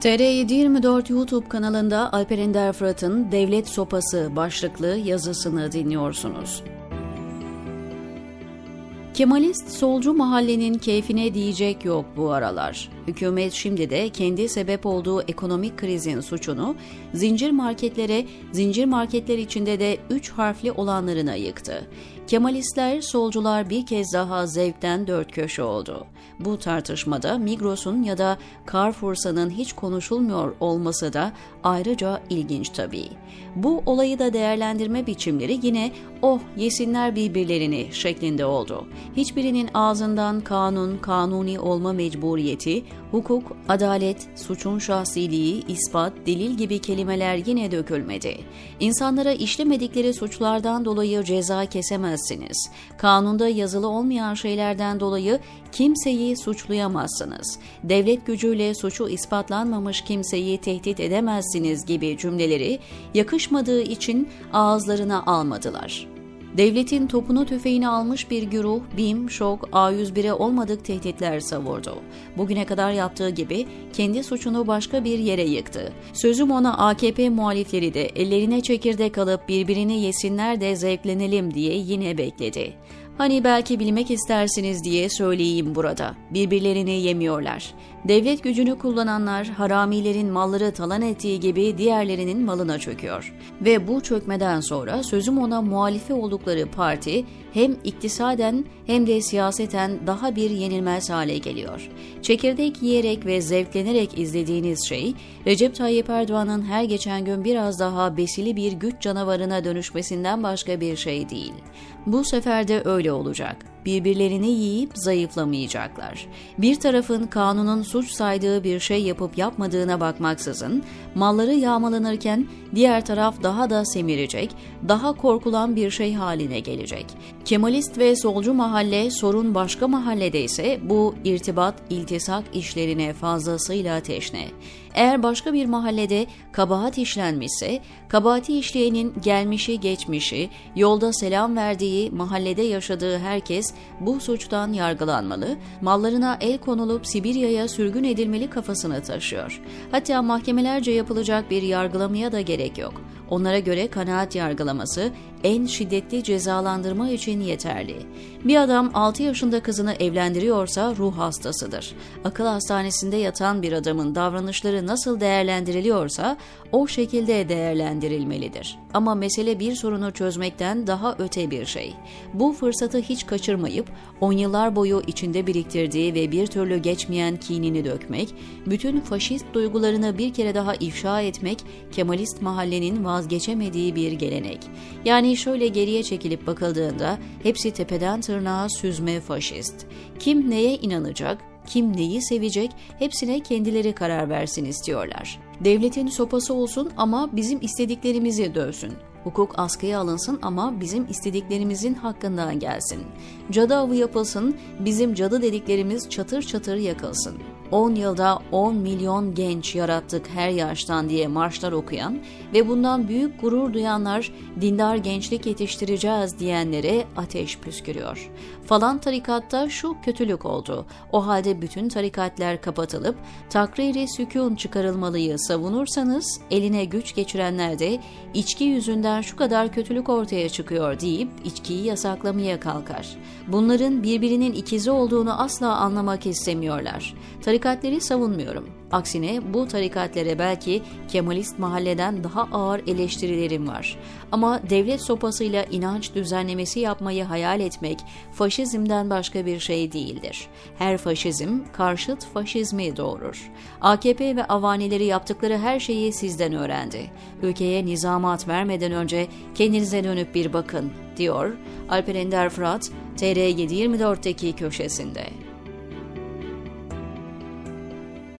TR724 YouTube kanalında Alper Ender Fırat'ın Devlet Sopası başlıklı yazısını dinliyorsunuz. Kemalist solcu mahallenin keyfine diyecek yok bu aralar. Hükümet şimdi de kendi sebep olduğu ekonomik krizin suçunu zincir marketlere, zincir marketler içinde de üç harfli olanlarına yıktı. Kemalistler, solcular bir kez daha zevkten dört köşe oldu. Bu tartışmada Migros'un ya da Carrefour'sanın hiç konuşulmuyor olması da ayrıca ilginç tabii. Bu olayı da değerlendirme biçimleri yine oh yesinler birbirlerini şeklinde oldu. Hiçbirinin ağzından kanun, kanuni olma mecburiyeti, hukuk, adalet, suçun şahsiliği, ispat, delil gibi kelimeler yine dökülmedi. İnsanlara işlemedikleri suçlardan dolayı ceza kesemezsiniz. Kanunda yazılı olmayan şeylerden dolayı kimseyi suçlayamazsınız. Devlet gücüyle suçu ispatlanmamış kimseyi tehdit edemezsiniz gibi cümleleri yakışmadığı için ağızlarına almadılar. Devletin topunu tüfeğini almış bir güruh BİM, ŞOK, A101'e olmadık tehditler savurdu. Bugüne kadar yaptığı gibi kendi suçunu başka bir yere yıktı. Sözüm ona AKP muhalifleri de ellerine çekirdek alıp birbirini yesinler de zevklenelim diye yine bekledi. Hani belki bilmek istersiniz diye söyleyeyim burada. Birbirlerini yemiyorlar. Devlet gücünü kullananlar haramilerin malları talan ettiği gibi diğerlerinin malına çöküyor. Ve bu çökmeden sonra sözüm ona muhalifi oldukları parti hem iktisaden hem de siyaseten daha bir yenilmez hale geliyor. Çekirdek yiyerek ve zevklenerek izlediğiniz şey Recep Tayyip Erdoğan'ın her geçen gün biraz daha besili bir güç canavarına dönüşmesinden başka bir şey değil. Bu sefer de öyle olacak birbirlerini yiyip zayıflamayacaklar. Bir tarafın kanunun suç saydığı bir şey yapıp yapmadığına bakmaksızın malları yağmalanırken diğer taraf daha da semirecek, daha korkulan bir şey haline gelecek. Kemalist ve solcu mahalle sorun başka mahallede ise bu irtibat, iltisak işlerine fazlasıyla teşne. Eğer başka bir mahallede kabahat işlenmişse, kabahati işleyenin gelmişi geçmişi, yolda selam verdiği, mahallede yaşadığı herkes bu suçtan yargılanmalı, mallarına el konulup Sibirya'ya sürgün edilmeli kafasını taşıyor. Hatta mahkemelerce yapılacak bir yargılamaya da gerek yok. Onlara göre kanaat yargılaması en şiddetli cezalandırma için yeterli. Bir adam 6 yaşında kızını evlendiriyorsa ruh hastasıdır. Akıl hastanesinde yatan bir adamın davranışları nasıl değerlendiriliyorsa o şekilde değerlendirilmelidir. Ama mesele bir sorunu çözmekten daha öte bir şey. Bu fırsatı hiç kaçırmayıp on yıllar boyu içinde biriktirdiği ve bir türlü geçmeyen kinini dökmek, bütün faşist duygularını bir kere daha ifşa etmek Kemalist mahallenin vazgeçemediği bir gelenek. Yani şöyle geriye çekilip bakıldığında hepsi tepeden tırnağa süzme faşist. Kim neye inanacak, kim neyi sevecek hepsine kendileri karar versin istiyorlar. Devletin sopası olsun ama bizim istediklerimizi dövsün. Hukuk askıya alınsın ama bizim istediklerimizin hakkından gelsin. Cadı avı yapılsın, bizim cadı dediklerimiz çatır çatır yakılsın. 10 yılda 10 milyon genç yarattık her yaştan diye marşlar okuyan ve bundan büyük gurur duyanlar dindar gençlik yetiştireceğiz diyenlere ateş püskürüyor. Falan tarikatta şu kötülük oldu. O halde bütün tarikatler kapatılıp takriri sükun çıkarılmalıyı savunursanız eline güç geçirenler de içki yüzünden şu kadar kötülük ortaya çıkıyor deyip içkiyi yasaklamaya kalkar. Bunların birbirinin ikizi olduğunu asla anlamak istemiyorlar. Tarikatleri savunmuyorum. Aksine bu tarikatlere belki Kemalist mahalleden daha ağır eleştirilerim var. Ama devlet sopasıyla inanç düzenlemesi yapmayı hayal etmek faşizmden başka bir şey değildir. Her faşizm karşıt faşizmi doğurur. AKP ve avanileri yaptıkları her şeyi sizden öğrendi. Ülkeye nizamat vermeden önce kendinize dönüp bir bakın, diyor Alper Ender Fırat, TR724'teki köşesinde.